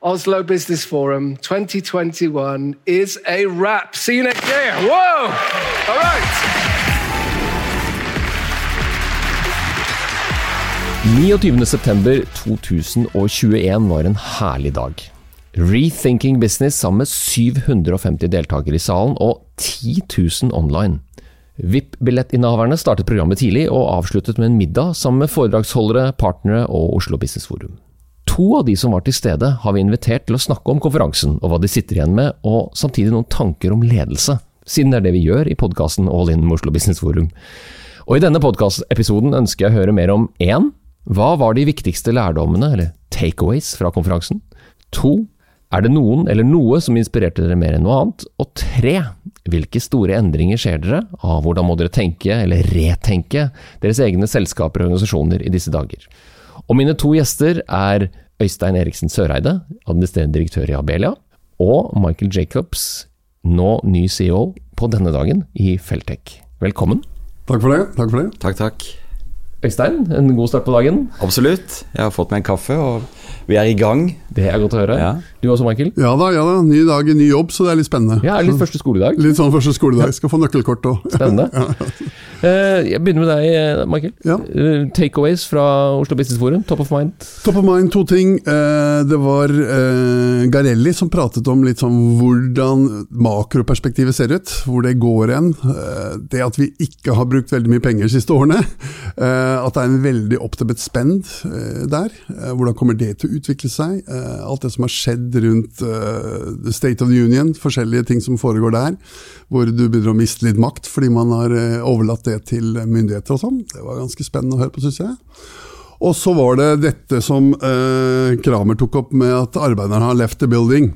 Oslo Business Forum 2021 is a wrap. See you next year. Whoa! All right. 29.9.2021 var en herlig dag. Rethinking Business sammen med 750 deltakere i salen og 10 000 online. VIP-billettinnehaverne startet programmet tidlig og avsluttet med en middag sammen med foredragsholdere, partnere og Oslo Business Forum. To av de som var til stede har vi invitert til å snakke om konferansen og hva de sitter igjen med, og samtidig noen tanker om ledelse, siden det er det vi gjør i podkasten All In Oslo Business Forum. Og I denne podkastepisoden ønsker jeg å høre mer om 1. Hva var de viktigste lærdommene, eller takeaways, fra konferansen? 2. Er det noen eller noe som inspirerte dere mer enn noe annet? Og tre, hvilke store endringer skjer dere av hvordan må dere tenke, eller retenke, deres egne selskaper og organisasjoner i disse dager? Og mine to gjester er Øystein Eriksen Søreide, administrerende direktør i Abelia, og Michael Jacobs, nå ny CEO på denne dagen i Feltec. Velkommen. Takk for det. Takk for det. Takk, takk. Øystein, en god start på dagen. Absolutt. Jeg har fått meg en kaffe, og vi er i gang. Det er godt å høre. Ja. Du også, Michael? Ja da, ja da. Ny dag, ny jobb, så det er litt spennende. Ja, litt første skoledag? Litt sånn første skoledag. Skal få nøkkelkort òg. Spennende. ja. Jeg begynner med deg, Michael. Ja. Eh, Takeaways fra Oslo Business Forum, top of mind? Top of mind, to ting. Eh, Det var eh, Garelli som pratet om litt sånn hvordan makroperspektivet ser ut. Hvor det går hen. Eh, Det at vi ikke har brukt veldig mye penger de siste årene. Eh, At det er en veldig optimet spend eh, der. Eh, Hvordan kommer det til å utvikle seg? Eh, Alt det som har skjedd rundt uh, the State of the Union, forskjellige ting som foregår der. Hvor du begynner å miste litt makt fordi man har uh, overlatt det til myndigheter og sånn. Det var ganske spennende å høre på, syns jeg. Og så var det dette som uh, Kramer tok opp med at arbeiderne har left the building.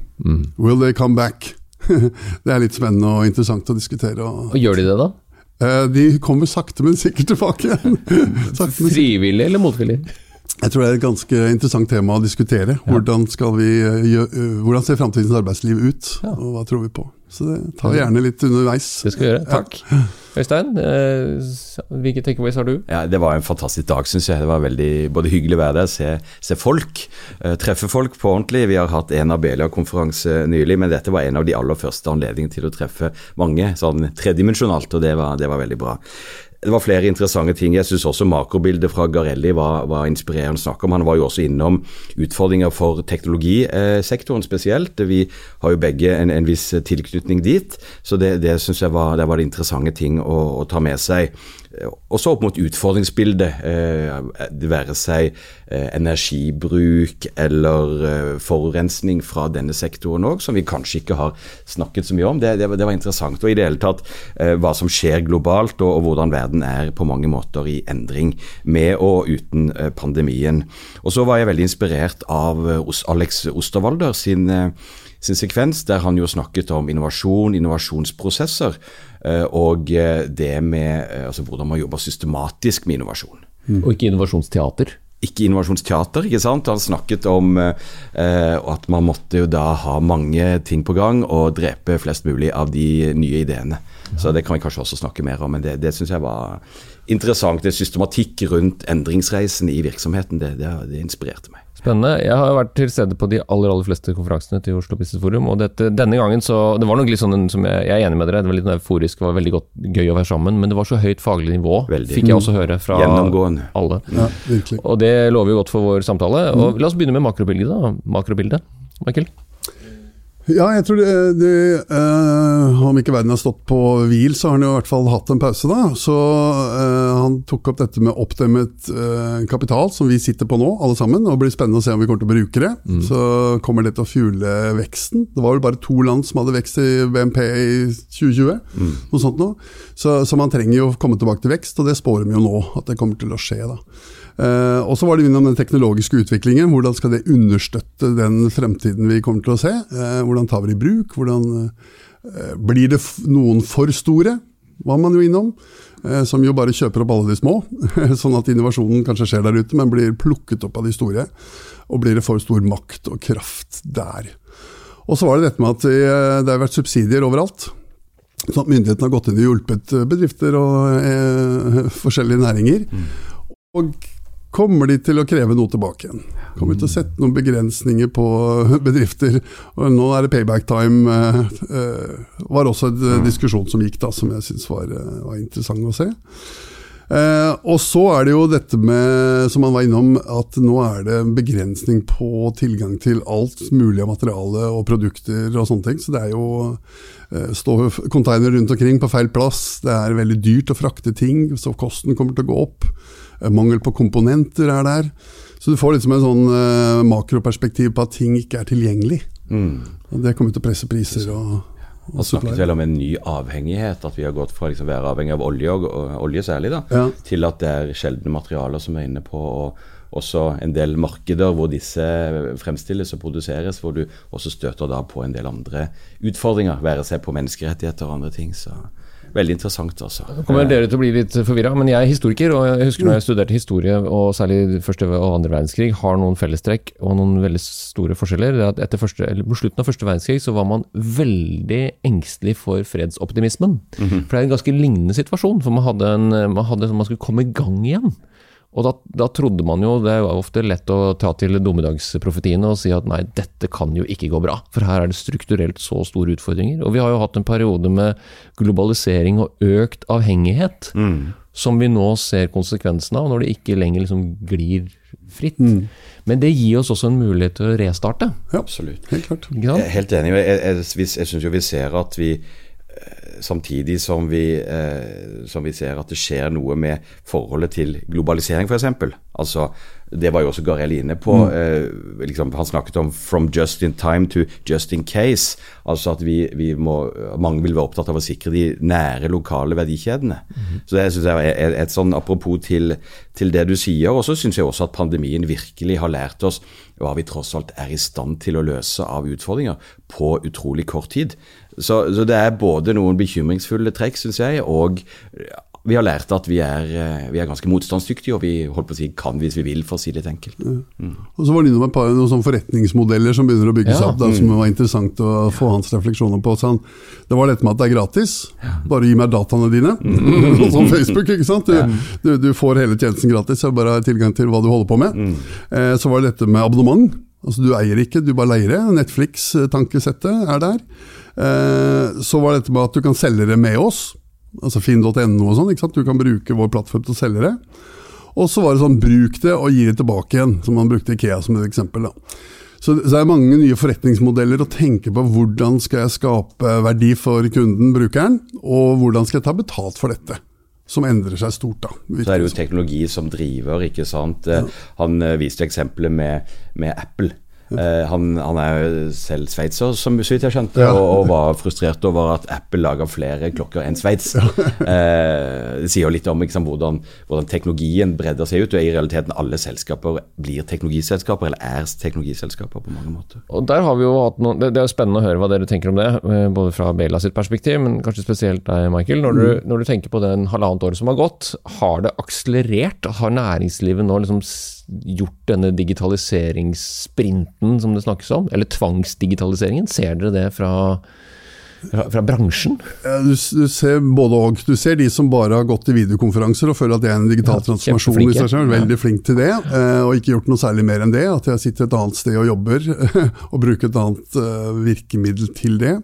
Will they come back? det er litt spennende og interessant å diskutere. Og, Og gjør de det, da? de kommer sakte, men sikkert tilbake. sakte. Frivillig eller motvillig? Jeg tror det er et ganske interessant tema å diskutere. Hvordan, skal vi, eh, eh, hvordan ser framtidens arbeidsliv ut, og hva tror vi på? Så det tar vi gjerne litt underveis. Det skal vi gjøre. Takk. Øystein, eh, hvilke takeaways har du? Ja, Det var en fantastisk dag, syns jeg. Det var veldig både hyggelig å være der, se, se folk. treffe folk på ordentlig. Vi har hatt en Abelia-konferanse nylig, men dette var en av de aller første anledningene til å treffe mange sånn tredimensjonalt, og det var, det var veldig bra. Det var flere interessante ting. Jeg syns også makrobildet fra Garelli var, var inspirerende å snakke om. Han var jo også innom utfordringer for teknologisektoren spesielt. Vi har jo begge en, en viss tilknytning dit, så det, det syns jeg var, det var det interessante ting å, å ta med seg. Også opp mot utfordringsbildet, eh, det være seg eh, energibruk eller eh, forurensning fra denne sektoren òg, som vi kanskje ikke har snakket så mye om. Det, det, var- interessant. Og i det hele tatt hva som skjer globalt, og, og hvordan verden er på mange måter i endring med og uten pandemien. Og så var jeg veldig inspirert av Alex Osterwalder sin sin sekvens, der han jo snakket om innovasjon, innovasjonsprosesser, eh, og eh, det med eh, altså hvordan man jobber systematisk med innovasjon. Og ikke innovasjonsteater? Ikke innovasjonsteater, ikke sant. Han snakket om eh, at man måtte jo da ha mange ting på gang og drepe flest mulig av de nye ideene. Så det kan vi kanskje også snakke mer om, men det, det syns jeg var interessant. Det er systematikk rundt endringsreisen i virksomheten, det, det, det inspirerte meg. Spennende. Jeg har vært til stede på de aller aller fleste konferansene til Oslo Business Forum. og dette, Denne gangen så Det var nok litt sånn som jeg, jeg er enig med dere, det var litt euforisk, det var veldig godt, gøy å være sammen. Men det var så høyt faglig nivå, Veldig. fikk jeg også høre fra alle. Ja, virkelig. Og det lover jo godt for vår samtale. Og La oss begynne med makrobildet. da. Makrobildet. Michael? Ja, jeg tror det, det eh, Om ikke verden har stått på hvil, så har han jo i hvert fall hatt en pause, da. Så eh, han tok opp dette med oppdemmet eh, kapital, som vi sitter på nå, alle sammen. Og det blir spennende å se om vi kommer til å bruke det. Så kommer det til å fuele veksten. Det var vel bare to land som hadde vekst i BNP i 2020. Noe sånt nå. Så, så man trenger jo å komme tilbake til vekst, og det spårer vi jo nå at det kommer til å skje. da. Eh, og så var det innom den teknologiske utviklingen. Hvordan skal det understøtte den fremtiden vi kommer til å se? Uh, hvordan tar vi det i bruk? Hvordan uh, Blir det noen for store? Var man jo innom. Som jo bare kjøper opp alle de små. sånn at innovasjonen kanskje skjer der ute, men blir plukket opp av de store. Og blir det for stor makt og kraft der. Og så var det dette med at det har vært subsidier overalt. Sånn at myndighetene har gått inn og hjulpet bedrifter og forskjellige næringer. Og kommer de til å kreve noe tilbake igjen. Kommer til å sette noen begrensninger på bedrifter. Og nå er det payback time. Uh, uh, var også en uh, diskusjon som gikk da, som jeg syns var, var, interessant å se. og så er det jo dette med, som man var innom, at nå er det en begrensning på tilgang til alt mulig av materiale og produkter og sånne ting. Så det er jo står container rundt omkring på feil plass. Det er veldig dyrt å frakte ting, så kosten kommer til å gå opp. Mangel på komponenter er der. Så du får liksom en sånn uh, makroperspektiv på at ting ikke er tilgjengelig. Mm. Og Det kommer til å presse priser. og og snakket vel om en ny avhengighet, at vi har gått fra liksom å være avhengig av olje, og, og, olje særlig, da, ja. til at det er sjeldne materialer som er inne på. og også en del markeder hvor disse fremstilles og produseres, hvor du også støter da på en del andre utfordringer, være seg på menneskerettigheter og andre ting. så veldig interessant. altså. Nå kommer dere til å bli litt forvirra, men jeg er historiker, og jeg husker når jeg studerte historie, og særlig første og andre verdenskrig, har noen fellestrekk og noen veldig store forskjeller. Det at etter første, eller På slutten av første verdenskrig så var man veldig engstelig for fredsoptimismen. Mm -hmm. For det er en ganske lignende situasjon, for man hadde, en, man, hadde, man skulle komme i gang igjen. Og da, da, trodde man jo, det er jo ofte lett å ta til dommedagsprofetiene og si at nei, dette kan jo ikke gå bra, for her er det strukturelt så store utfordringer. Og vi har jo hatt en periode med globalisering og økt avhengighet, mm. som vi nå ser konsekvensen av, når det ikke lenger liksom glir fritt. Mm. Men det gir oss også en mulighet til å restarte. Ja, absolutt. Helt klart. Jeg er helt enig. Jeg, jeg, jeg, jeg syns jo vi ser at vi samtidig som vi, eh, som vi, ser at det skjer noe med forholdet til globalisering, f.eks. Altså, det var jo også Garell inne på. Mm. Eh, liksom, han snakket om 'from just in time to just in case'. Altså at vi, vi må, mange vil være opptatt av å sikre de nære, lokale verdikjedene. Mm. Så det synes jeg er et, sånn apropos til, til det du sier. Og så syns jeg også at pandemien virkelig har lært oss hva vi tross alt er i stand til å løse av utfordringer på utrolig kort tid. Så, så, det er både noen bekymringsfulle trekk, syns jeg, og vi har lært at vi er, eh, vi er, ganske motstandsdyktige, og vi holdt på å si kan hvis vi vil, for å si det enkelt. Mm. Og Så var det innom et par noen sånne forretningsmodeller som begynner å bygges ja. opp, da, som mm. var interessant å få hans refleksjoner på. Sånn. Det var dette med at det er gratis. Bare gi meg dataene dine. Mm. sånn som Facebook. ikke sant? Du, du, du, får hele tjenesten gratis, jeg bare har tilgang til hva du holder på med. Mm. Eh, så var det dette med abonnement. Altså Du eier ikke, du bare leier det. Netflix-tankesettet er der. Eh, så var dette med at du kan selge det med oss, altså finn.no og sånn. ikke sant? Du kan bruke vår plattform til å selge det. Og så var det sånn bruk det og gi det tilbake igjen, som man brukte Ikea som et eksempel. da. Så det er mange nye forretningsmodeller å tenke på hvordan skal jeg skape verdi for kunden, brukeren, og hvordan skal jeg ta betalt for dette som endrer seg stort. da. Så er det jo teknologi som driver, ikke sant. Ja. Han eh, viste eksempelet med, med Apple. Uh, han, han, er jo selv sveitser, som så vidt jeg skjønte, ja. og, og, var frustrert over at Apple lager flere klokker enn Sveits. Ja. uh, det sier jo litt om liksom, hvordan, hvordan, teknologien bredder seg ut. og I realiteten alle selskaper blir teknologiselskaper, eller er teknologiselskaper på mange måter. Og der har vi jo hatt noen, det, det, er spennende å høre hva dere tenker om det, eh, både fra Bela sitt perspektiv, men kanskje spesielt deg, Michael. Når du, mm. når du tenker på den halvannet året som har gått, har det akselerert? Har næringslivet nå liksom gjort denne digitaliseringssprinten som det snakkes om? Eller tvangsdigitaliseringen? Ser dere det fra, fra, fra bransjen? Ja, du, du, ser både og. Du ser de som bare har gått i videokonferanser og føler at det er en digital ja, transformasjon i seg selv. Veldig flink til det, eh, og ikke gjort noe særlig mer enn det. At jeg sitter et annet sted og jobber, og bruker et annet eh, virkemiddel til det.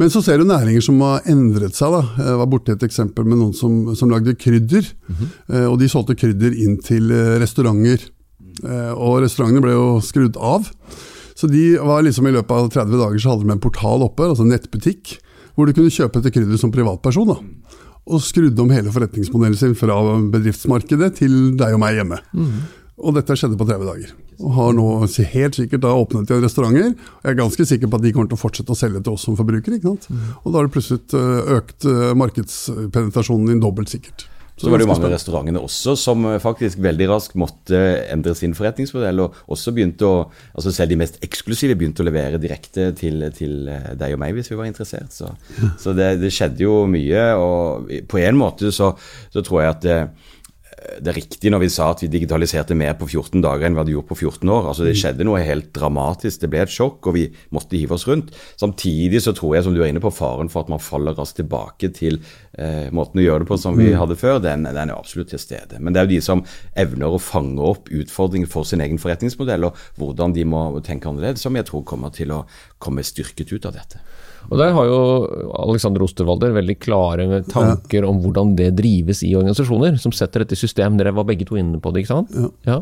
Men så ser du næringer som har endret seg. Da. Jeg var borti et eksempel med noen som, som lagde krydder. Mm -hmm. Og de solgte krydder inn til restauranter. Eh, og restaurantene ble jo skrudd av. Så de var liksom i løpet av 30 dager så hadde de en portal oppe, altså en nettbutikk, hvor du kunne kjøpe etter krydder som privatperson. da. Og skrudde om hele forretningsmodellen sin fra bedriftsmarkedet til deg og meg hjemme. Mm. Og dette skjedde på 30 dager. Og har nå helt sikkert da åpnet igjen restauranter. og Jeg er ganske sikker på at de kommer til å fortsette å selge til oss som forbrukere. ikke. Og da har det plutselig eh, økt eh, markedspenetrasjonen din dobbelt sikkert. Så var det jo mange av restaurantene også som eh, faktisk veldig raskt måtte endre sin forretningsmodell. og også begynte å, altså Selv de mest eksklusive begynte å levere direkte til, til deg og meg hvis vi var interessert. Så, så det, det, skjedde jo mye. Og på en måte så, så tror jeg at det, er riktig når vi sa at vi digitaliserte mer på 14 dager enn vi hadde gjort på 14 år. Altså Det skjedde noe helt dramatisk. Det ble et sjokk, og vi måtte hive oss rundt. Samtidig så tror jeg, som du er inne på, faren for at man faller raskt tilbake til eh, måten å gjøre det på som vi hadde før, den, den er absolutt til stede. Men det er jo de som evner å fange opp utfordringer for sin egen forretningsmodell, og hvordan de må tenke annerledes, som jeg tror kommer til å komme styrket ut av dette. Og Der har jo Alexander Osterwalder veldig klare tanker om hvordan det drives i organisasjoner, som setter dette i system. Dere var begge to inne på det, ikke sant? Ja. ja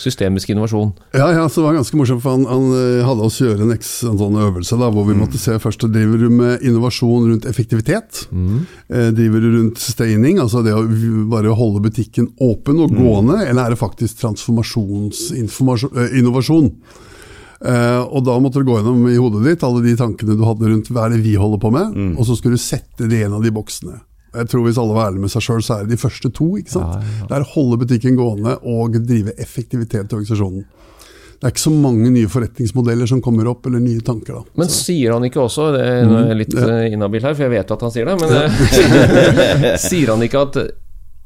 systemisk innovasjon. Ja, ja, så det var ganske morsomt, for han, han eh, hadde oss gjøre en, en sånn øvelse da, hvor vi mm. måtte se først driver du med innovasjon rundt effektivitet. Mm. Eh, driver du rundt staining, altså det å bare holde butikken åpen og mm. gående, mm. eller er det faktisk transformasjonsinnovasjon? Uh, og da måtte du gå gjennom i hodet ditt alle de tankene du hadde rundt hva er det vi holder på med, mm. og så skulle du sette det i en av de boksene. Jeg tror Hvis alle var ærlige med seg sjøl, så er det de første to. ikke sant? Ja, ja. Det er holde butikken gående og drive effektivitet i organisasjonen. Det er ikke så mange nye forretningsmodeller som kommer opp, eller nye tanker. da. Men så. sier han ikke også, det er mm. litt. Eh, inhabil her, for jeg vet at han sier det, men eh, sier han ikke at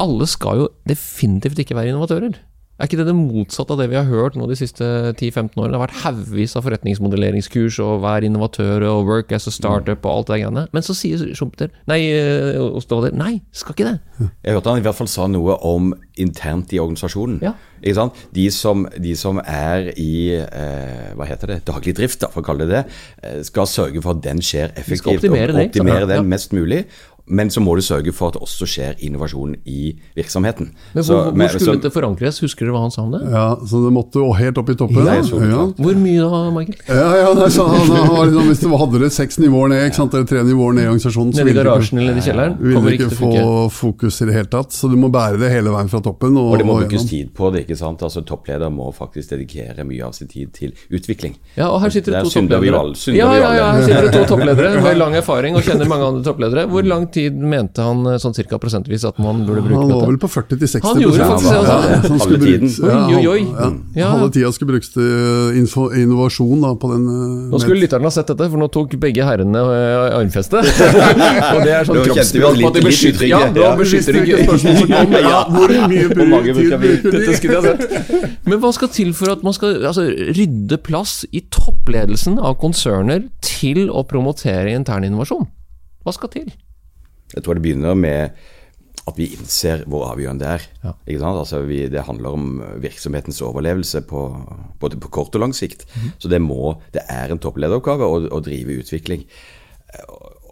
alle skal jo definitivt ikke være innovatører? Er ikke det det motsatte av det vi har hørt nå de siste 10-15 årene? Det har vært haugevis av forretningsmodelleringskurs og vær innovatør og work as a startup og alt det greiene. Men så sier Schumpeter nei, eh, Osterwalder nei, skal ikke det. Jeg hørte han i hvert fall sa noe om internt i organisasjonen. Ja. Ikke sant? De som, de som er i eh, hva heter det, daglig drift, da, for å kalle det det, eh, skal sørge for at den skjer effektivt. og optimere den ja. mest mulig. Men så må du sørge for at det også skjer innovasjon i virksomheten. Men Hvor, så, hvor skulle så, dette forankres? Husker dere hva han sa om det? Ja, så Det måtte jo helt opp i toppen. Ja, ja. Hvor mye da, Michael? Ja, ja, nei, så, han, han, liksom, Hvis du hadde det seks nivåer ned, ikke sant, eller tre nivåer ned i organisasjonen Nede i garasjen eller i kjelleren? Vil du ikke få fokus i det hele tatt. Så du må bære det hele veien fra toppen. Og, og det må brukes tid på det. ikke sant? Altså Toppleder må faktisk dedikere mye av sin tid til utvikling. Ja, og her sitter det to toppledere. Ja, ja, ja, her sitter det to toppledere med lang erfaring og kjenner mange andre toppledere. Hvor lang tid mente han eh, sånn cirka prosentvis at man burde bruke dette? Han var vel på 40-60% Han gjorde faktisk det, altså. Ja, halve tiden. Oi, oi, oi. Ja, halve tida skulle brukes til eh, info, innovasjon da, på den uh, Nå skulle lytterne ha sett dette, for nå tok begge herrene uh, armfeste. og det er sånn kroppsspråk på at de beskytter Ja, nå beskytter ikke ja, Hvor mye bruker vi? Dette skulle jeg ha sett. Men hva skal til for at man skal altså, rydde plass i toppledelsen av konserner til å promotere intern innovasjon? Hva skal til? Jeg tror det begynner med at vi innser hvor avgjørende det er. Ja. Altså vi, det handler om virksomhetens overlevelse på, både på kort og lang sikt. Mm. Så det, må, det er en topplederoppgave å, å drive utvikling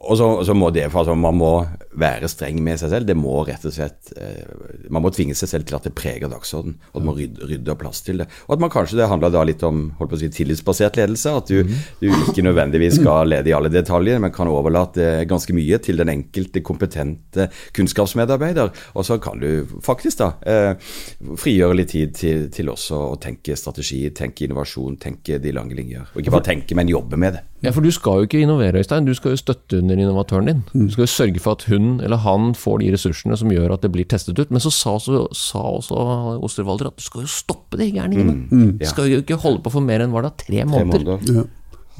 og så, så, må det, for altså, Man må være streng med seg selv. Det må rett og slett, eh, Man må tvinge seg selv til at det preger dagsorden, og at man rydder, rydder plass til det. Og at man kanskje Det handler da litt om holdt på å si, tillitsbasert ledelse. At du, du ikke nødvendigvis skal lede i alle detaljer, men kan overlate ganske mye til den enkelte kompetente kunnskapsmedarbeider. Og så kan du faktisk da eh, frigjøre litt tid til, til også å tenke strategi, tenke innovasjon, tenke de lange linjer. Og ikke bare tenke, men jobbe med det. Ja, For du skal jo ikke innovere, Øystein. Du skal jo støtte under innovatøren din. Du skal jo sørge for at hun eller han får de ressursene som gjør at det blir testet ut. Men så sa også, sa også Osterwalder at du skal jo stoppe de gærningene. Mm, mm, ja. Du skal jo ikke holde på for mer enn var det, tre måneder. Tre måneder. Ja.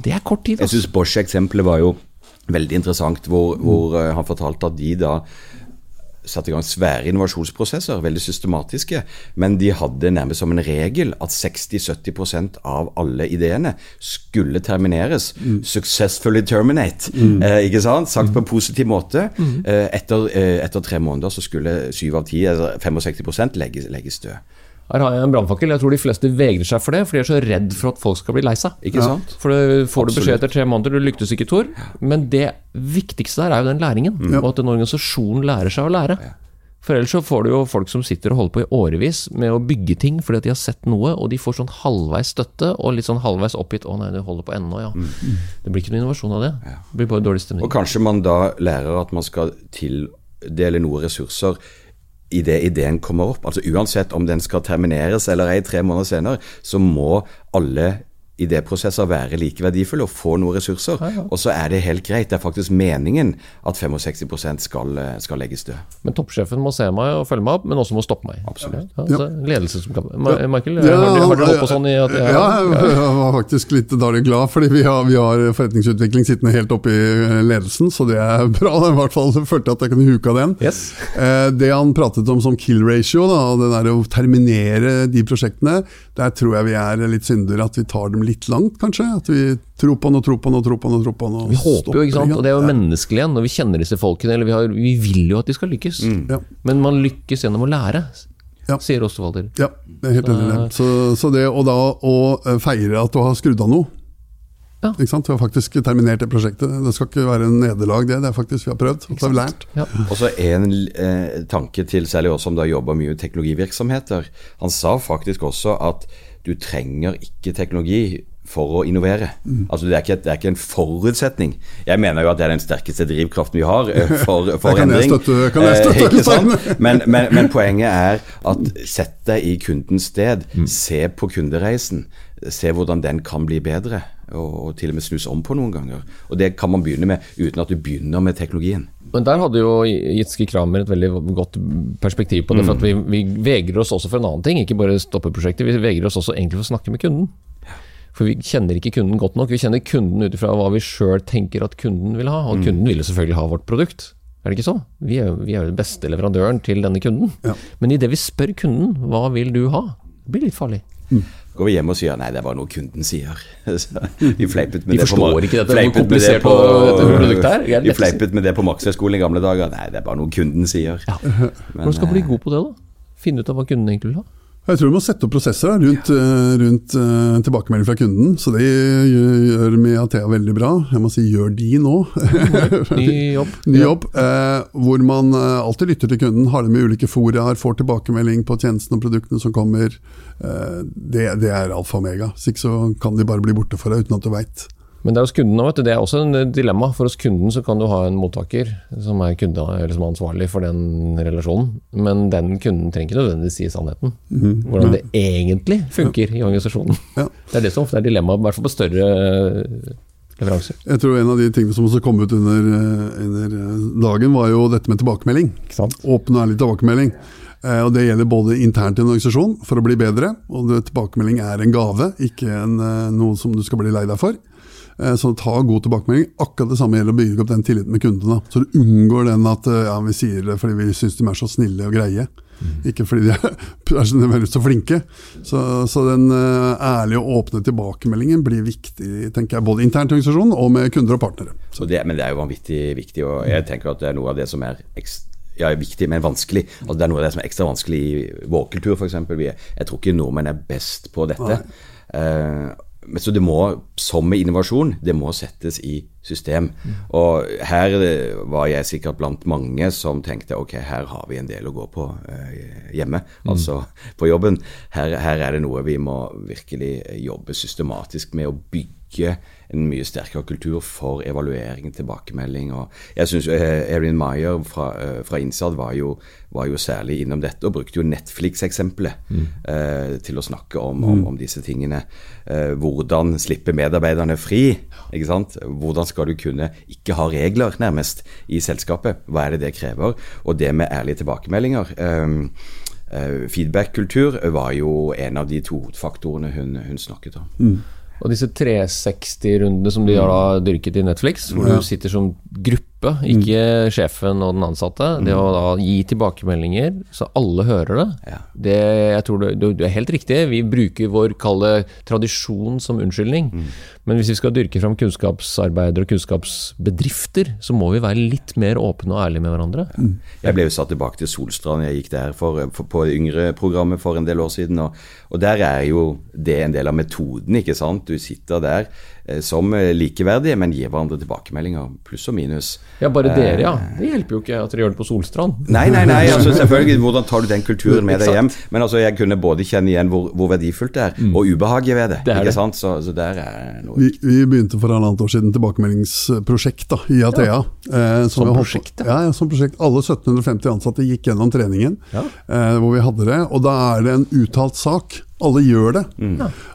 Det er kort tid. Altså. Jeg syns Bosch-eksempelet var jo veldig interessant, hvor, hvor uh, han fortalte at de da satte i gang svære innovasjonsprosesser, veldig systematiske, men de hadde nærmest som en regel at 60-70% av alle ideene skulle termineres. Mm. 'Successfully terminate', mm. eh, ikke sant? sagt på en positiv måte. Mm. Eh, etter, eh, etter, tre måneder så skulle 7 av 10, eller 65 legges, legges død. Her har jeg en brannfakkel. Jeg tror de fleste vegrer seg for det, for de er så redd for at folk skal bli lei seg. Ikke sant? For det får du beskjed etter tre måneder, du lyktes ikke, Tor. Men det viktigste der er jo den læringen, mm. og at en organisasjon lærer seg å lære. For ellers så får du jo folk som sitter og holder på i årevis med å bygge ting fordi at de har sett noe, og de får sånn halvveis støtte og litt sånn halvveis oppgitt 'Å nei, det holder på ennå', ja. Mm. Det blir ikke noe innovasjon av det. Det blir bare dårlig stemning. Og kanskje man da lærer at man skal tildele noe ressurser idet ideen kommer opp. Altså Uansett om den skal termineres eller ei tre måneder senere, så må alle idéprosesser være like verdifulle og få noen ressurser. Og så er det helt greit. Det er faktisk meningen at 65 skal, eh, skal legges død. Men toppsjefen må se meg og følge meg opp, men også må stoppe meg. Absolutt. Ja, altså, ledelse som kan Ma Michael, Ja, har, du har holdt på sånn i at Ja, jeg var faktisk litt dårlig glad, fordi vi har, vi har forretningsutvikling sittende helt oppe i eh, ledelsen, så det er bra. I hvert fall jeg at jeg kunne huka den. Yes. Eh, Det han pratet om som kill ratio, da, det der å terminere de prosjektene, der tror jeg vi er litt syndere. At vi tar dem litt langt, kanskje. At vi tror på han og tror på han og tror på han og tror på han og Vi håper jo, ikke sant, og det er jo ja. menneskelig igjen, når vi kjenner disse folkene, eller vi, har, vi vil jo at de skal lykkes. Ja. Men man lykkes gjennom å lære, Ja. sier Osterwalder. Ja, jeg er helt enig i det. Så, så det og da å eh, feire at du har skrudd av noe Ja. Ikke sant? Vi har faktisk terminert det prosjektet. Det skal ikke være en nederlag, det. Det er faktisk vi har prøvd. Og så har vi lært. Ja. Og så en eh, tanke til særlig oss som har jobba mye i teknologivirksomheter. Han sa faktisk også at du trenger ikke teknologi for å innovere. Altså det er, ikke, det er ikke en forutsetning. Jeg mener jo at det er den sterkeste drivkraften vi har eh, for, for kan endring. støtte- kan jeg Eh, støtte, ikke sant? Men, men, men poenget er at sett deg i kundens sted. Se på kundereisen. Se hvordan den kan bli bedre. Og, og til og med snus om på noen ganger. Og det kan man begynne med uten at du begynner med teknologien. Men der hadde jo Jitske Kramer et veldig godt perspektiv på det. for at vi, vi vegrer oss også for en annen ting, ikke bare stoppe prosjektet. Vi vegrer oss også egentlig for å snakke med kunden. For vi kjenner ikke kunden godt nok. Vi kjenner kunden ut ifra hva vi sjøl tenker at kunden vil ha. Og kunden vil jo selvfølgelig ha vårt produkt. Er det ikke så? Vi er vi er jo den beste leverandøren til denne kunden. Ja. Men idet vi spør kunden hva vil du ha, det blir litt farlig. Går vi hjem og sier nei, det var noe kunden sier. vi fleipet med De det på forstår mar- ikke dette, hvor fleipet med komplisert det på- dette produktet er. Er De fleipet med det på Maxhøgskolen i gamle dager. Nei, det er bare noe kunden sier. Men, Hvordan skal man bli eh, god på det, da? Finne ut av hva kunden egentlig vil ha? Jeg tror du må sette opp prosesser rundt, eh, rundt uh, tilbakemelding fra kunden. Så det gjør, gjør Meatea veldig bra. Jeg må si gjør de nå. Ny jobb? Ny jobb, uh, hvor man uh, alltid lytter til kunden, har det med ulike foraer, får tilbakemelding på tjenestene og produktene som kommer. Det, det er alfa og omega. Hvis ikke så kan de bare bli borte for deg uten at du veit. Men det er hos kunden, vet du, det er også en dilemma. For hos kunden så kan du ha en mottaker som er, kunde, eller som er ansvarlig for den relasjonen, men den kunden trenger ikke nødvendigvis si sannheten. Hvordan det egentlig funker i organisasjonen. Ja. Det er det som ofte er dilemmaet, i hvert fall på større eh, leveranser. Jeg tror en av de tingene som også kom ut under, eh, under eh, dagen, var jo dette med tilbakemelding. Åpen og ærlig tilbakemelding. Eh, og Det gjelder både internt i en organisasjon for å bli bedre, og tilbakemelding er en gave, ikke en, eh, noe som du skal bli lei deg for. Eh, Så ta god tilbakemelding. Akkurat det samme gjelder å bygge opp den tilliten med kundene. Så du unngår den at eh, ja, vi sier det fordi vi syns de er så snille og greie. Ikke fordi de er, er så flinke. Så, så den eh, ærlige og åpne tilbakemeldingen blir viktig, tenker jeg, både internt i organisasjonen og med kunder og partnere. Så det, men det er jo vanvittig viktig, og jeg tenker at det er noe av det som er ekstra ja, viktig, men vanskelig. Altså, det er noe av det som er ekstra vanskelig i vår kultur, f.eks. Jeg tror ikke nordmenn er best på dette. Men så det må, som med innovasjon, det må settes i system. Og her eh, var jeg sikkert blant mange som tenkte ok, her har vi en del å gå på eh, hjemme, altså på jobben. Her, her er det noe vi må virkelig jobbe systematisk med å bygge en mye sterkere kultur for evaluering, tilbakemelding. og Jeg syns Erin Meyer fra, eh, fra Innsad var jo, var jo særlig innom dette, og brukte jo Netflix-eksempelet eh, til å snakke om, om, om disse tingene. Eh, hvordan slippe medarbeiderne fri? ikke sant? Hvordan skal du kunne ikke ha regler, nærmest, i selskapet? Hva er det det krever? Og det med ærlige tilbakemeldinger. eh, eh, Feedback-kultur var jo en av de to faktorene hun, hun snakket om. Og disse 360-rundene som de har da dyrket i Netflix, hvor du sitter som gruppe, ikke sjefen og den ansatte, det å da gi tilbakemeldinger så alle hører det, Ja. det jeg tror du, du, du er helt riktig. Vi bruker vår kalde tradisjon som unnskyldning. Men hvis vi skal dyrke fram kunnskapsarbeidere og kunnskapsbedrifter, så må vi være litt mer åpne og ærlige med hverandre. Jeg ble jo satt tilbake til Solstrand, jeg gikk der for, for, på det yngre programmet for en del år siden. Og, og der er jo det en del av metoden, ikke sant. Du sitter der som eh, likeverdige, men gir hverandre tilbakemeldinger, pluss og minus. Ja, bare dere, ja. Det hjelper jo ikke at dere gjør det på Solstrand. Nei, nei, nei, altså selvfølgelig, hvordan tar du den kulturen med deg hjem? Men altså, jeg kunne både kjenne igjen hvor, hvor verdifullt det er, og ubehaget ved det. Det er ikke det. sant? Så, så der er noe Vi, vi begynte for halvannet år siden tilbakemeldingsprosjekt da, i Athea. eh, Som som prosjekt, ja. ja? Ja, som prosjekt. Alle 1750 ansatte gikk gjennom treningen Ja. eh, hvor vi hadde det. Og da er det en uttalt sak Alle gjør det.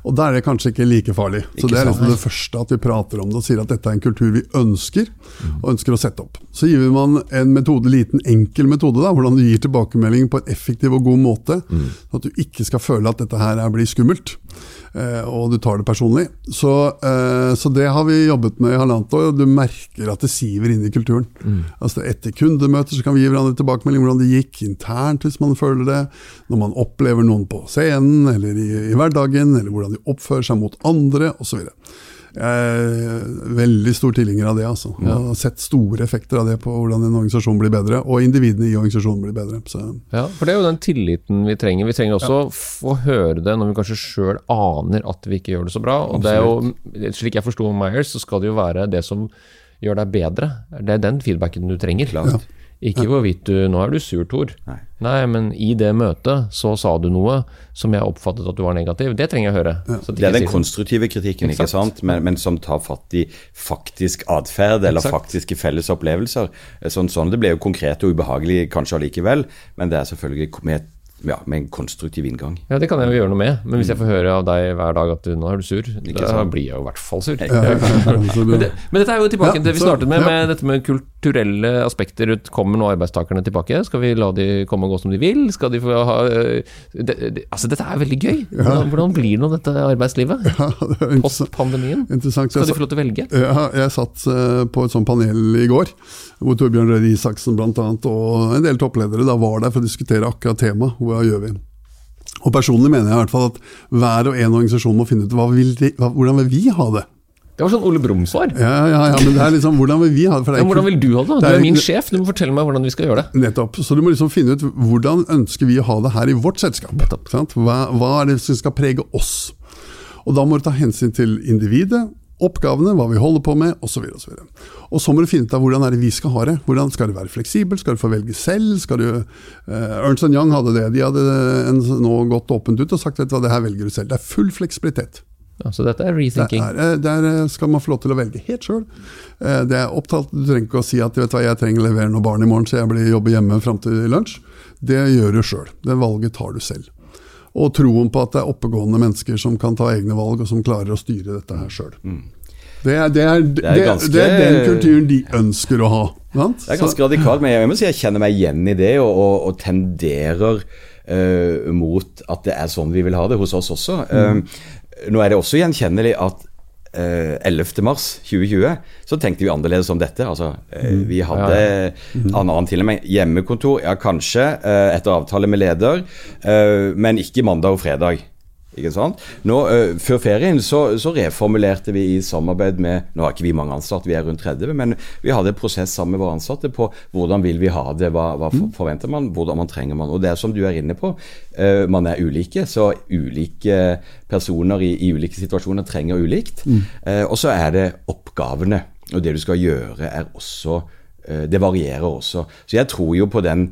Og da er det kanskje ikke like farlig. Så Ikke Det er liksom det første at vi prater om det og sier at dette er en kultur vi ønsker, og ønsker å sette opp. Så gir man en metode, liten enkel metode, da, hvordan du gir tilbakemelding på en effektiv og god måte. Mm. at du ikke skal føle at dette her er- blir skummelt, og du tar det personlig. Så, eh, så det har vi jobbet med i halvannet år, og du merker at det siver inn i kulturen. Altså Etter kundemøter så kan vi gi hverandre tilbakemelding hvordan det gikk internt, hvis man føler det. Når man opplever noen på scenen eller i, i hverdagen, eller hvordan de oppfører seg mot andre osv. Jeg er veldig stor tilhenger av det. altså. Jeg har sett store effekter av det på hvordan en organisasjon blir bedre, og individene i organisasjonen blir bedre. Så, Ja, for det er jo den tilliten vi trenger. Vi trenger også å få høre det når vi kanskje sjøl aner at vi ikke gjør det så bra. Og det er jo, slik jeg forsto Myers, så skal det jo være det som gjør deg bedre. Det er den feedbacken du trenger. Klart. Ikke hvorvidt du Nå er du sur, Tor. Nei. men i det møtet så sa du noe som jeg oppfattet at du var negativ. Det trenger jeg å høre. Så Det er den konstruktive kritikken, ikke sant? Men, men som tar fatt i faktisk atferd eller Exakt. faktiske felles opplevelser. Sånn, sånn Det ble jo konkret og ubehagelig kanskje allikevel, men det er selvfølgelig med, ja, med en konstruktiv inngang. Ja, det kan jeg jo gjøre noe med. Men hvis jeg får høre av deg hver dag at du, nå er du sur, da blir jeg jo i hvert fall sur. Men, det, men dette er jo tilbake Ja, til det vi startet med, ja. med dette med kulturelle aspekter. Ut- Kommer nå arbeidstakerne tilbake? Skal vi la de komme og gå som de vil? Skal de få ha øh, det, det, Altså, dette er veldig gøy. Hvordan, hvordan blir nå dette arbeidslivet? ja, det Post pandemien? interessant. Skal Så de få lov til å velge? Ja, jeg satt eh, på et sånt panel i går, hvor Torbjørn Røe Isaksen annet, og en del toppledere da var der for å diskutere akkurat temaet. Hva gjør vi? Og Personlig mener jeg i hvert fall at hver og en organisasjon må finne ut vil de, hva, hvordan vil vi ha det. Det var sånn Ole Brumm-svar. Ja, ja, ja, men det er liksom, hvordan vil vi ha det? For det Ja, hvordan vil du ha det? Du er min sjef, du må fortelle meg hvordan vi skal gjøre det. Nettopp. Så du må liksom finne ut hvordan ønsker vi å ha det her i vårt selskap. Sant? Hva, hva er det som skal prege oss? Og da må du ta hensyn til individet, oppgavene, hva vi holder på med, osv. Og, så videre. og så må du finne ut av hvordan er det vi skal ha det. Hvordan Skal det være fleksibel? Skal du få velge selv? Skal du, eh, Ernst Young hadde det. De hadde en, nå gått åpent ut og sagt at det her velger du selv. Det er full fleksibilitet. Ja, så dette er rethinking. Der, der skal man få lov til å velge helt sjøl. Det er opptalt, Du trenger ikke å si at vet du hva, jeg trenger å levere noen barn i morgen, så jeg blir jobber hjemme fram til lunsj. Det gjør du sjøl. Det valget tar du selv. Og troen på at det er oppegående mennesker som kan ta egne valg, og som klarer å styre dette her sjøl. Det, er- det, er- det, er ganske- det er den kulturen de ønsker å ha. Sant? Det er ganske radikalt, men jeg må si jeg kjenner meg igjen i det, og, og, og tenderer uh, mot at det er sånn vi vil ha det hos oss også. Eh, nå er det også gjenkjennelig at 11. mars 2020 så tenkte vi annerledes om dette. Altså, eh, vi hadde annen til og med hjemmekontor, ja kanskje, eh, etter avtale med leder, eh, men ikke mandag og fredag. Ikke sant? Nå, uh, før ferien så, så reformulerte vi i samarbeid med Nå har ikke vi mange ansatte, vi er rundt 30, men vi hadde en prosess sammen med våre ansatte på hvordan vil vi ha det, hva, hva for- forventer man, hvordan man trenger man. Og det er som du er inne på, uh, man er ulike, så ulike personer i, i ulike situasjoner trenger ulikt. Eh, og så er det oppgavene, og det du skal gjøre er også Det varierer også. Så jeg tror jo på den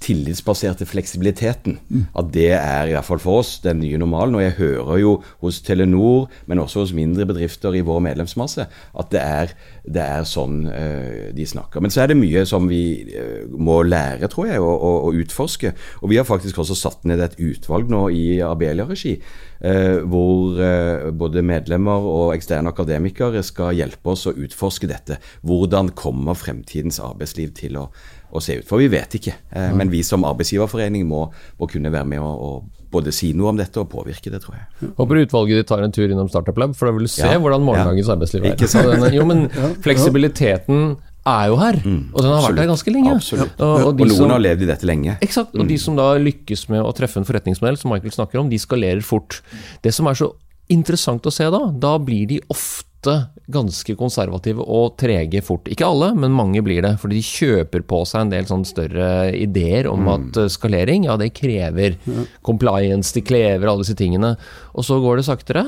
tillitsbaserte fleksibiliteten. At det er i hvert fall for oss den nye normalen. Og jeg hører jo hos Telenor, men også hos mindre bedrifter i vår medlemsmasse, at det er, det er sånn uh, de snakker. Men så er det mye som vi uh, må lære, tror jeg, og, og, og utforske. Og vi har faktisk også satt ned et utvalg nå i Abelia-regi. Eh, hvor eh, både medlemmer og eksterne akademikere skal hjelpe oss å utforske dette. Hvordan kommer fremtidens arbeidsliv til å, å se ut? For vi vet ikke. Eh, men vi som arbeidsgiverforening må, må kunne være med og, og både si noe om dette og påvirke det, tror jeg. Håper utvalget ditt tar en tur innom Startup Lab, for da vil du se Ja, hvordan morgendagens ja. arbeidsliv er. Jo, men fleksibiliteten er jo her, og den har vært der ganske lenge. Mm, Absolutt. Og, og Og, noen som, har levd i dette lenge. Eksakt. Og de som da lykkes med å treffe en forretningsmodell, som Michael snakker om, de skalerer fort. Det som er så interessant å se da, da blir de ofte ganske konservative og trege fort. Ikke alle, men mange blir det. Fordi de kjøper på seg en del sånn større ideer om at eh, skalering, ja det krever compliance, de krever alle disse tingene. Og så går det saktere.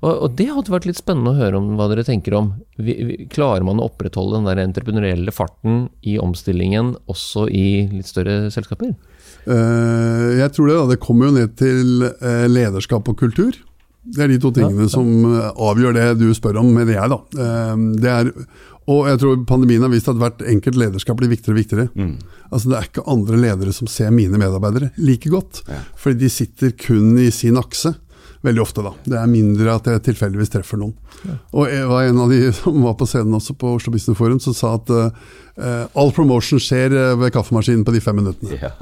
Og, og det hadde vært litt spennende å høre om hva dere tenker om. Vi, vi, klarer man å opprettholde den der entreprenørielle farten i omstillingen også i litt større selskaper? Uh, jeg tror det. da, Det kommer jo ned til uh, lederskap og kultur. Det er de to tingene som eh, avgjør det du spør om, mener jeg. da. Det er, og jeg tror pandemien har vist at hvert enkelt lederskap blir viktigere og viktigere. Mm. Altså Det er ikke andre ledere som ser mine medarbeidere like godt. Ja. Fordi de sitter kun i sin akse. Veldig ofte, da. Det er mindre at jeg tilfeldigvis treffer noen. Og jeg var en av de som var på scenen også på Oslo Business Forum, som sa at uh, all promotion skjer eh, ved kaffemaskinen på de fem minuttene. Ja.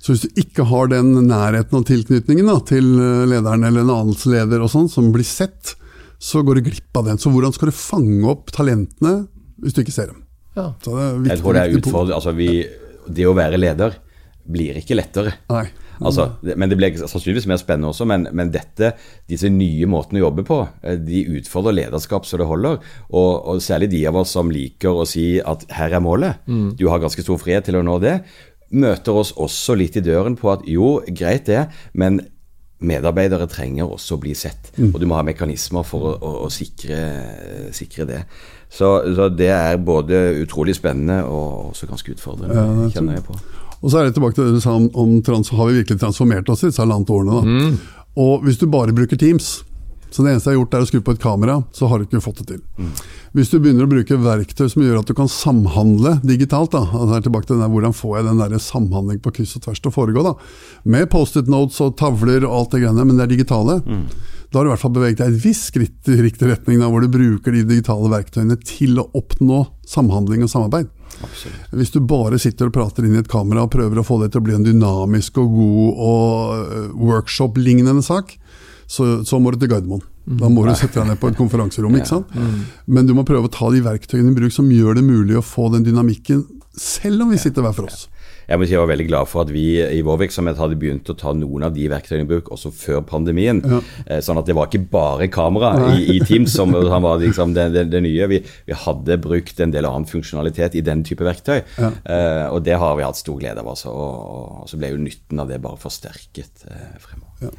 Så hvis du ikke har den nærheten og tilknytningen da, til lederen eller en annens leder og sånn, som blir sett, så går du glipp av den. Så hvordan skal du fange opp talentene hvis du ikke ser dem? Ja. Så det viktig, Jeg tror det er utfordrende. Altså, vi, det å være leder blir ikke lettere. Nei. Altså, men det blir sannsynligvis mer spennende også. Men, men dette, disse nye måtene å jobbe på, eh, de utfordrer lederskap så det holder. Og, og særlig de av oss som liker å si at her er målet, du har ganske stor frihet til å nå det, møter oss også litt i døren på at jo, greit det, men medarbeidere trenger også å bli sett. Og du må ha mekanismer for å, å, å sikre, sikre det. Så, så det er både utrolig spennende og også ganske utfordrende, kjenner jeg på. Og så er det tilbake til det du sa om, om trans, har vi virkelig transformert oss i disse halvannet årene. Da. Og hvis du bare bruker Teams, så det eneste jeg har gjort er å skru på et kamera, så har du ikke fått det til. Hvis du begynner å bruke verktøy som gjør at du kan samhandle digitalt, da, altså er tilbake til den der, hvordan får jeg den der samhandling på kryss og tvers til å foregå, da, med Post-it notes og tavler og alt det greiene, men det er digitale, da har du i hvert fall beveget deg et visst skritt i riktig retning, da, hvor du bruker de digitale verktøyene til å oppnå samhandling og samarbeid. Hvis du bare sitter og prater inn i et kamera og prøver å få det til å bli en dynamisk og god og øh, workshop-lignende sak, så, så må du til Gardermoen. Da må du sette deg ned på et konferanserom. ikke sant? Men du må prøve å ta de verktøyene i bruk som gjør det mulig å få den dynamikken, selv om vi sitter hver for oss. Jeg må si jeg var veldig glad for at vi i vår virksomhet hadde begynt å ta noen av de verktøyene i bruk også før pandemien. Ja. Sånn at det var ikke bare kamera i, i Teams som han var liksom det, det, det nye. Vi, vi hadde brukt en del annen funksjonalitet i den type verktøy. Eh, og det har vi hatt stor glede av. Altså, og, og så ble jo nytten av det bare forsterket eh, fremover.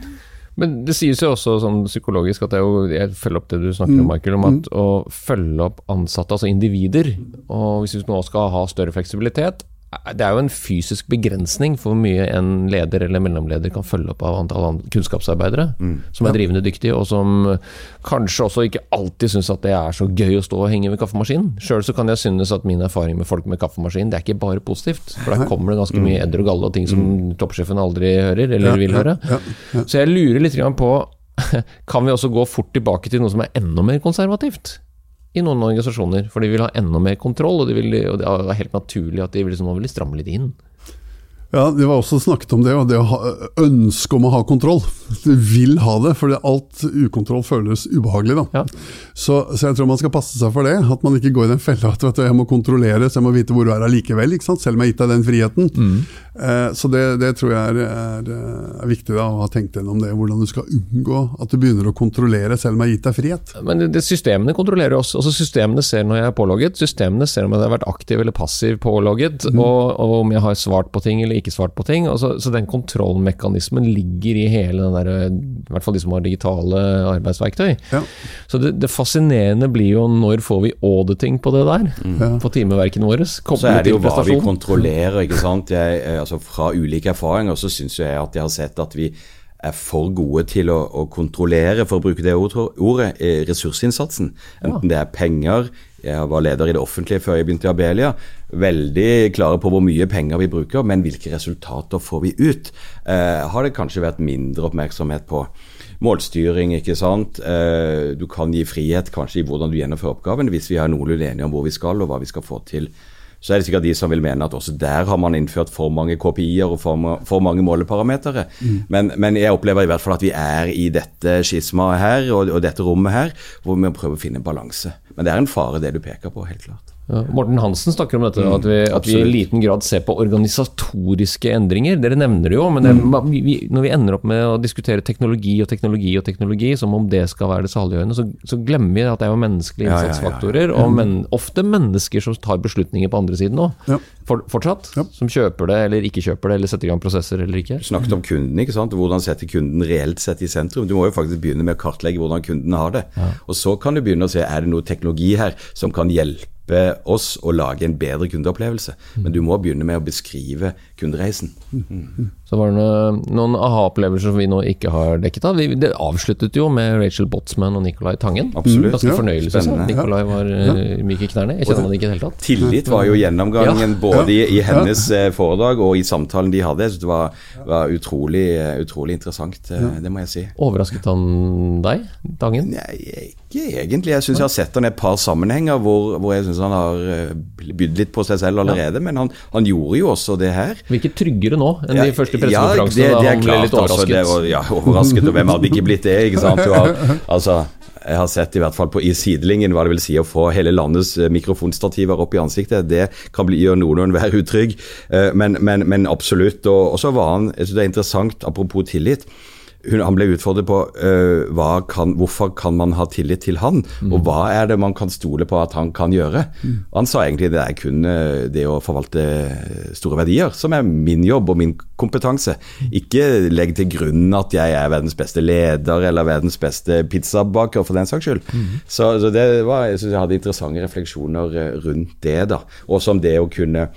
Men det sies jo også sånn psykologisk at det er jo, jeg følger opp det du snakker Mm. om, Michael, om at å følge opp ansatte, altså individer, og hvis vi nå skal ha større fleksibilitet, det er jo en fysisk begrensning for hvor mye en leder eller mellomleder kan følge opp av antall kunnskapsarbeidere kunnskapsarbeidere som er drivende dyktige, og som kanskje også ikke alltid syns at det er så gøy å stå og henge ved kaffemaskinen. Sjøl så kan jeg synes at min erfaring med folk med kaffemaskin, det er ikke bare positivt. For der kommer det ganske mye edder og galle og ting som toppsjefen aldri hører, eller vil høre. Så jeg lurer litt på Kan vi også gå fort tilbake til noe som er enda mer konservativt? I noen organisasjoner, for de vil ha enda mer kontroll, og, de vil, og det er helt naturlig at de vil, liksom, vil stramme litt inn. Ja, Det var også snakket om det, og det å ha ønske om å ha kontroll. Du vil ha det, for alt ukontroll føles ubehagelig. Ja. Så, så jeg tror man skal passe seg for det. At man ikke går i den fella at vet du, jeg må kontrollere, så jeg må vite hvor du er allikevel. Selv om jeg har gitt deg den friheten. Eh, så det, det tror jeg er, er, er viktig da, å ha tenkt gjennom det. Hvordan du skal unngå at du begynner å kontrollere selv om jeg har gitt deg frihet. Men det, det, systemene kontrollerer oss. Altså Systemene ser når jeg er pålogget, systemene ser om jeg har vært aktiv eller passiv pålogget, og, og om jeg har svart på ting eller ikke svart på ting. Altså, så den kontrollmekanismen ligger i hele den der, i hvert fall de som har digitale arbeidsverktøy. Ja. Så det, det fascinerende blir jo når får vi auditing på det der? På timeverkene våre? Så er det jo hva vi kontrollerer. ikke sant? Jeg, eh, altså Fra ulike erfaringer så syns jeg at jeg har sett at vi er for gode til å, å kontrollere, for å bruke det ordet, ordet eh, ressursinnsatsen. Enten det er penger Jeg var leder i det offentlige før jeg begynte i Abelia. Veldig klare på hvor mye penger vi bruker, men hvilke resultater får vi ut? Eh, har det kanskje vært mindre oppmerksomhet på målstyring, ikke sant. Eh, du kan gi frihet kanskje i hvordan du gjennomfører oppgaven, hvis vi er noenlunde enige om hvor vi skal og hva vi skal få til. Så er det sikkert de som vil mene at også der har man innført for mange KPI-er og for, for mange måleparametere. Men, men jeg opplever i hvert fall at vi er i dette skismaet her og, og dette rommet her, hvor vi prøver å finne balanse. Men det er en fare det du peker på, helt klart. Ja, Morten Hansen snakker om dette, at, vi, at vi i liten grad ser på organisatoriske endringer. Dere nevner det jo, men det, vi, vi, når vi ender opp med å diskutere teknologi og teknologi og teknologi, som om det skal være det saliggjørende, så, så glemmer vi at det er jo menneskelige Ja, ja, ja, ja. innsatsfaktorer, og men, ofte mennesker som tar beslutninger på andre siden òg. For, fortsatt. Som kjøper det eller ikke kjøper det, eller setter i gang prosesser eller ikke. Du snakket om kunden, ikke sant? hvordan setter kunden reelt sett i sentrum. Du må jo faktisk begynne med å kartlegge hvordan kunden har det. Og så kan du begynne å se er det noe teknologi her som kan hjelpe oss å lage en bedre kundeopplevelse. Men du må begynne med å beskrive kundereisen. Så var det noen aha-opplevelser som vi nå ikke har dekket av. Vi- Det avsluttet jo med Rachel Botsman og Nicolai Tangen. Absolutt. Ganske Ja. fornøyelse. Nicolai var ja. myk i knærne. Jeg kjenner han ikke i det hele tatt. Tillit var jo gjennomgangen både i, i hennes eh, foredrag og i samtalen de hadde. Så det var, var utrolig, eh, utrolig interessant, eh, det må jeg si. Overrasket han deg, Tangen? Nei, ikke egentlig. Jeg syns jeg har sett han i et par sammenhenger hvor, hvor jeg syns han har eh, bydd litt på seg selv allerede. Men han, han gjorde jo også det her. Virker tryggere nå enn de første Ja, det, det han ble litt altså, overrasket. var, ja, overrasket, og hvem hadde ikke blitt det? ikke sant? Har, altså, jeg har sett i hvert fall på, i sidelinjen hva det vil si å få hele landets eh, mikrofonstativer opp i ansiktet. Det kan bli, gjøre noen og enhver utrygg, eh, men, men, men absolutt. Og, og så var han, jeg synes det er interessant, apropos tillit. Hun, han ble utfordret på uh, kan, hvorfor kan man ha tillit til han, og hva er det man kan stole på at han kan gjøre. Mm. Han sa egentlig det er kun øh, det å forvalte store verdier som er min jobb og min kompetanse. Ikke legg til grunn at jeg er verdens beste leder eller verdens beste pizzabaker, for den saks skyld. Så, så det var, jeg synes jeg hadde interessante refleksjoner rundt det. da, Også om det å kunne,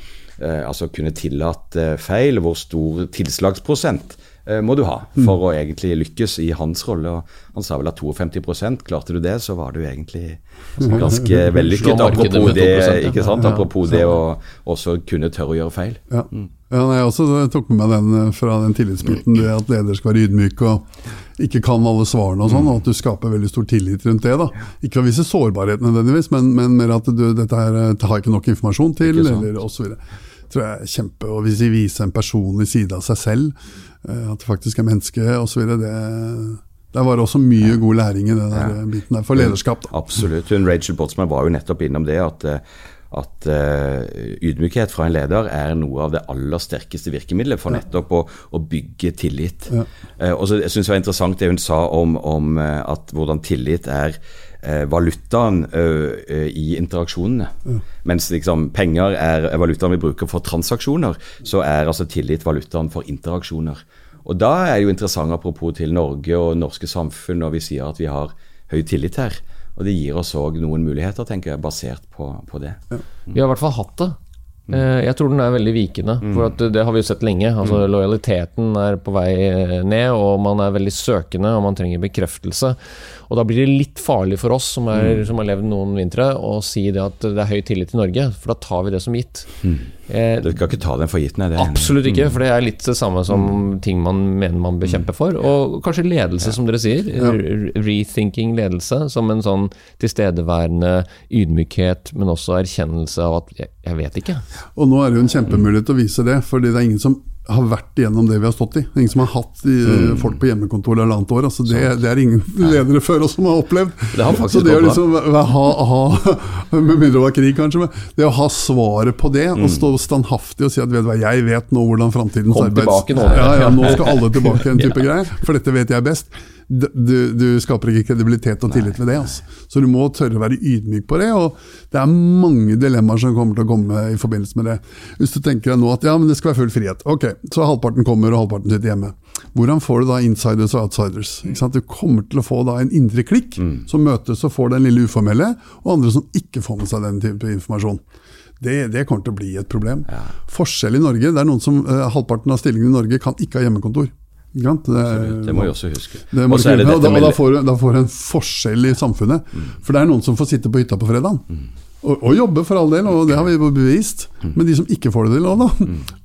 uh, altså kunne tillate feil, hvor stor tilslagsprosent eh, må du ha for å egentlig lykkes i hans rolle. Og han sa vel at 52% klarte du det, så var du egentlig ganske vellykket. Apropos det, ikke sant? Apropos det å også kunne tørre å gjøre feil. Ja. ja nei, jeg også tok med meg den eh, fra den tillitsbiten, det at leder skal være ydmyk og ikke kan alle svarene og sånn, og at du skaper veldig stor tillit rundt det. da. Ikke å vise sårbarhet nødvendigvis, men, men mer at du, dette her eh, har jeg ikke nok informasjon til, eller osv. tror jeg er kjempe, og Hvis de viser en personlig side av seg selv, eh, at det faktisk er menneske osv. Det, det var også mye god læring i den der Ja. biten der for lederskap. da. Absolutt. Hun Rachel Botsman var jo nettopp innom det at, eh, at uh, ydmykhet fra en leder er noe av det aller sterkeste virkemidlet for nettopp å, å bygge tillit. Ja. Uh, og så jeg det var interessant det hun sa om, om eh, at hvordan tillit er eh, valutaen ø, ø, i interaksjonene. Mens liksom penger er valutaen vi bruker for transaksjoner, så er altså tillit valutaen for interaksjoner. Og da er det jo interessant apropos til Norge og norske samfunn når vi sier at vi har høy tillit her. Og det gir oss òg noen muligheter, tenker jeg, basert på, på det. Vi har i hvert fall hatt det. Eh, Jeg tror den er veldig vikende, for at det har vi jo sett lenge. Altså Lojaliteten er på vei eh, ned, og man er veldig søkende, og man trenger bekreftelse. Og da blir det litt farlig for oss som, er, som har levd noen vintre, å si det at det er høy tillit i Norge, for da tar vi det som gitt. Eh, Du skal ikke ta den for gitt, nei. Det Absolutt ikke, for det er litt det samme som ting man mener man bør kjempe for. Og kanskje ledelse, som dere sier. Ja. Rethinking ledelse som en sånn tilstedeværende ydmykhet, men også erkjennelse av at jeg, jeg vet ikke. Og nå er det jo en kjempemulighet til å vise det, fordi det er ingen som har vært igjennom det vi har stått i. Ingen som har hatt mm. folk på hjemmekontor annet år. Altså det, det er ingen ledere før oss som har opplevd. Det har faktisk Så det å liksom ha, ha, Med mindre det var krig, kanskje. Men det å ha svaret på det, og stå standhaftig og si at vet du hva, jeg vet nå hvordan framtidens Kom tilbake nå. Ja, ja, nå skal alle tilbake, en type greier. For dette vet jeg best. Du, du- skaper ikke kredibilitet og tillit ved det. Altså. Så du må tørre å være ydmyk på det. og Det er mange dilemmaer som kommer til å komme i forbindelse med det. Hvis du tenker deg nå at ja, men det skal være full frihet. Ok, Så halvparten kommer og halvparten sitter hjemme. Hvordan får du da insiders og outsiders? Du kommer til å få da en indre klikk som møtes og får den lille uformelle, og andre som ikke får med seg den type informasjon. Det, det kommer til å bli et problem. Forskjell i Norge, det er noen som eh, Halvparten av stillingene i Norge kan ikke ha hjemmekontor. Det, Det må vi også huske. det må Og er det og da, da, får, du- da får en forskjell i samfunnet. For det er noen som får sitte på hytta på fredagen. Og, og jobbe, for all del, og det har vi bevist. Men de som ikke får det til nå, da.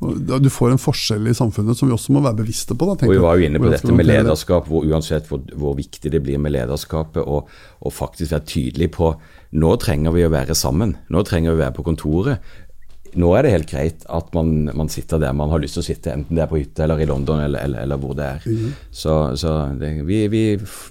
og Du får en forskjell i samfunnet som vi også må være bevisste på. Da, Og vi var jo inne på dette med lederskap, hvor uansett hvor, hvor viktig det blir med lederskapet, og, og faktisk være tydelig på nå trenger vi å være sammen. Nå trenger vi å være på kontoret. Nå er det helt greit at man, man sitter der man har lyst til å sitte, enten det er på hytta eller i London eller, eller, eller hvor det er. Så, så det, vi, vi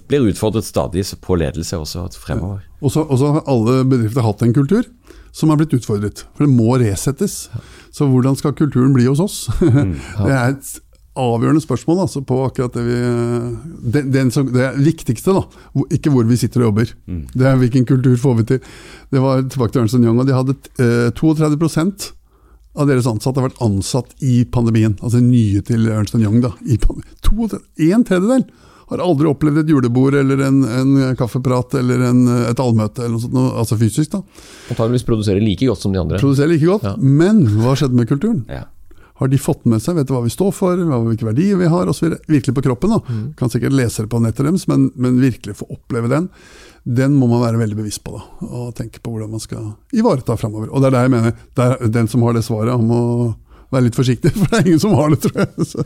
blir utfordret stadig på ledelse også fremover. Ja. og så har alle bedrifter hatt en kultur som har blitt utfordret. For det må resettes. Så hvordan skal kulturen bli hos oss? det er et avgjørende spørsmål altså, på akkurat det vi det, det, det viktigste, da. Ikke hvor vi sitter og jobber. Det er hvilken kultur får vi til. Det var tilbake til Ernst Young, og de hadde eh, 32% av deres ansatte har vært ansatt i pandemien. Altså nye til Ernst Young. da. I. To, en tredjedel har aldri opplevd et julebord eller en, en kaffeprat eller en, et allmøte, eller noe sånt, noe, altså fysisk. da. Antakeligvis produserer like godt som de andre. Produserer like godt, Ja. men hva skjedde med kulturen? Ja. Har de fått med seg, vet du hva vi står for, hvilke verdier vi har osv. Virkelig på kroppen. da. Kan sikkert lese det på nettet deres, men, men virkelig få oppleve den. Den må man være veldig bevisst på da, og tenke på hvordan man skal ivareta framover. Og det er der jeg mener, der, den som har det svaret, han må være litt forsiktig, for det er ingen som har det, tror jeg. Så,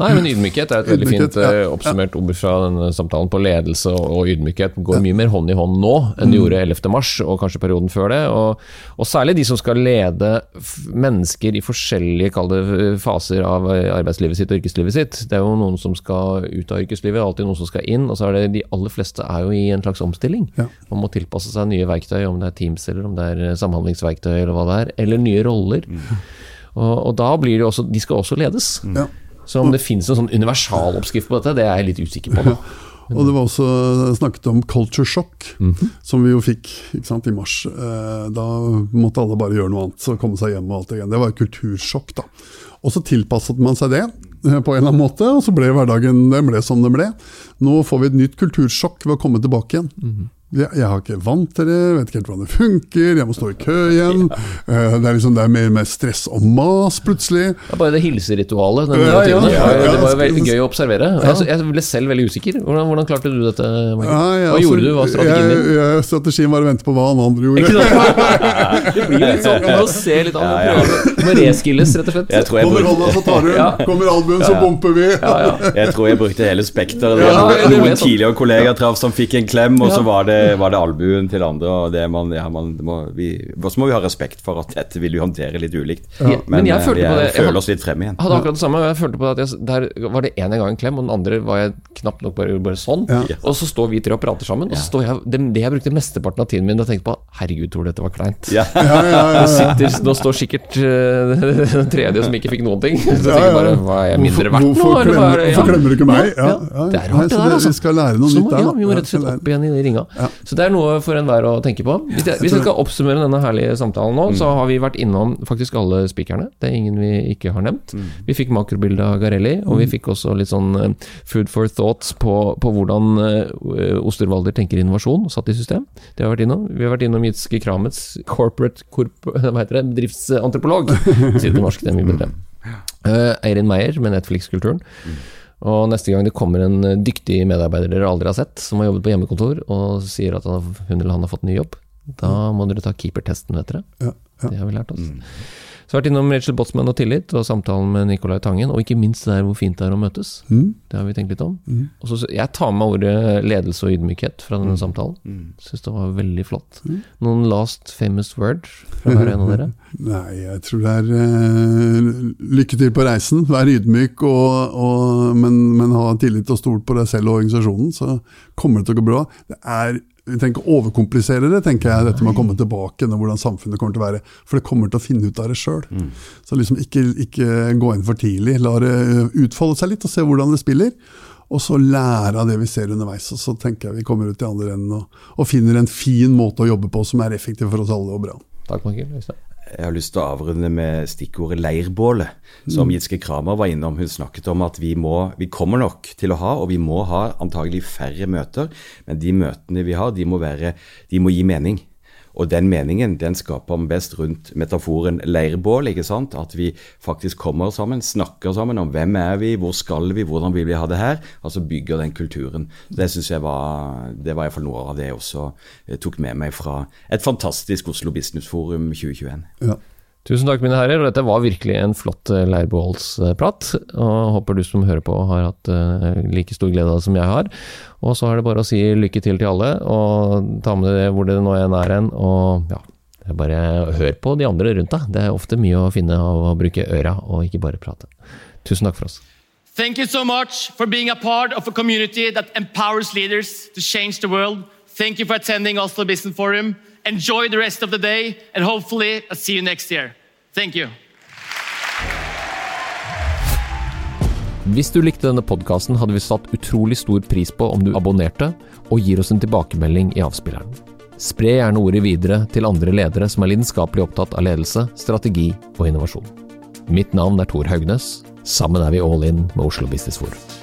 Nei, men ydmykhet er et veldig fint eh, ja. oppsummert ord fra denne samtalen på ledelse og, ydmykhet. Går mye mer hånd i hånd nå enn det gjorde 11. mars, og kanskje perioden før det. Og, og særlig de som skal lede mennesker i forskjellige kalde faser av eh, arbeidslivet sitt og yrkeslivet sitt. Det er jo noen som skal ut av yrkeslivet, alltid noen som skal inn. Og så er det de aller fleste er jo i en slags omstilling. Ja. Man må tilpasse seg nye verktøy, om det er Teams eller om det er eh, samhandlingsverktøy eller hva det er. Eller nye roller. Og, og da blir det også De skal også ledes. ja. Så om det finnes en sånn universaloppskrift på dette, det er jeg litt usikker på. Og det var også snakket om culture shock, som vi jo fikk ikke sant, i mars. Eh, Da måtte alle bare gjøre noe annet, så komme seg hjem og alt det igjen. Det var et kultursjokk, da. Og så tilpasset man seg det eh, på en eller annen måte, og så ble hverdagen den ble som den ble. Nå får vi et nytt kultursjokk ved å komme tilbake igjen. Jeg, jeg har ikke vant til det, vet ikke helt hvordan det funker, jeg må stå i kø igjen. Ja. Det er liksom det er mer, mer stress og mas plutselig. Det er bare det hilseritualet. Den Ja, ja, ja, ja. det var jo veldig gøy å observere. Jeg, jeg ble selv veldig usikker. Hvordan, hvordan klarte du dette? Hva altså, gjorde du? Hva var strategien din? strategien var å vente på hva han andre gjorde. Ikke sant? Det blir litt sånn, du må se litt an. Ja, ja. Du må reskilles, rett og slett. Jeg jeg Kommer hånda, så tar du. Ja. Kommer albuen, så bumper vi. Ja, ja. jeg tror jeg brukte hele spekteret. Noen tidligere kollegaer traff som fikk en klem, og så var det, var det albuen til andre. og det man, ja, man, må, vi, også må vi ha respekt for at dette vil vi håndtere litt ulikt. Ja, men jeg eh, følte vi på det- jeg føler oss litt fremme igjen. Jeg hadde akkurat det samme. Jeg følte på at jeg, Der var det ene gang en klem, og den andre var jeg knapt nok bare, bare sånn. Ja. Og så står vi tre og prater sammen, og så står jeg, det, det jeg brukte mesteparten av tiden min og tenkte på Herregud, tror dette var kleint. Ja. ja, sitter, nå står sikkert uh, den tredje som ikke fikk noen ting. Så jeg tenker ja. bare Hva er jeg mindre verdt nå? Hvorfor, klemmer, er hvorfor klemmer du ikke meg? Ja, Ja, ja. ja, Det er Nei, rart, det der, altså. Vi skal lære noe Så nytt der, ja, vi må rett og slett opp igjen i ringa. Ja. Så det er noe for enhver å tenke på. Hvis jeg, hvis jeg skal oppsummere denne herlige samtalen nå, så har vi vært innom faktisk alle speakerne. Det er ingen vi ikke har nevnt. Vi fikk makrobilde av Garelli, og vi fikk også litt sånn eh, food for thoughts på, på hvordan eh, Osterwalder tenker innovasjon, satt i system. Det har vi vært innom. Vi har vært innom Jitske Kramets corporate korp, hva heter det, bedriftsantropolog. Sier det på norsk, det er mye bedre. Uh, Eirin Meyer med Netflix-kulturen. Og neste gang det kommer en eh, dyktig medarbeider dere aldri har sett, som har jobbet på hjemmekontor, og sier at hun eller han har fått ny jobb, da må dere ta keepertesten, vet dere. Ja, ja. Det har vi lært oss. Så har vært innom Rachel Botsman og tillit, og samtalen med Nicolai Tangen, og ikke minst der hvor fint det er å møtes. Mm. Det har vi tenkt litt om. Og så, jeg tar med ordet ledelse og ydmykhet fra denne samtalen. Mm. Syns det var veldig flott. Noen last famous word fra hver en av dere? Nei, jeg tror det er uh, lykke til på reisen. Vær ydmyk, og, og, men, men ha tillit og stol på deg selv og organisasjonen, så kommer det til å gå bra. Det er, vi trenger ikke overkomplisere det, tenker jeg, dette med å komme tilbake og hvordan samfunnet kommer til å være. For det kommer til å finne ut av det sjøl. Så liksom ikke, ikke gå inn for tidlig. La det utfolde seg litt og se hvordan det spiller. Og så lære av det vi ser underveis. Og så tenker jeg vi kommer ut i andre enden og, og finner en fin måte å jobbe på som er effektiv for oss alle og bra. Takk, Michael. Jeg har lyst til å avrunde med stikkordet leirbålet, som Jitske Kramer var innom. Hun snakket om at vi, må, vi kommer nok til å ha, og vi må ha antagelig færre møter, men de møtene vi har, de må, være, de må gi mening. Og den meningen den skaper man best rundt metaforen leirbål. ikke sant? At vi faktisk kommer sammen, snakker sammen om hvem er vi, hvor skal vi, hvordan vil vi ha det her. Altså bygger den kulturen. Det synes jeg var det var i hvert fall noe av det jeg også eh, tok med meg fra et fantastisk Oslo Business Forum 2021. Ja. Tusen takk, mine herrer. og Dette var virkelig en flott eh, leirbålsprat. og Håper du som hører på har hatt eh, like stor glede av det som jeg har. Og så er det bare å si lykke til til alle, og ta med det hvor det nå enn er hen. Og ja, bare hør på de andre rundt deg. Det er ofte mye å finne av å bruke øra, og ikke bare prate. Tusen takk for oss. Thank you so much for being a part of a community that empowers leaders to change the world. Thank you for attending Oslo Business Forum. Enjoy the rest of the day, and hopefully, I'll see you next year. Thank you. Hvis du likte denne podkasten, hadde vi satt utrolig stor pris på om du abonnerte og gir oss en tilbakemelding i avspilleren. Spre gjerne ordet videre til andre ledere som er lidenskapelig opptatt av ledelse, strategi og innovasjon. Mitt navn er Tor Haugnes. Sammen er vi all in med Oslo Business Forum.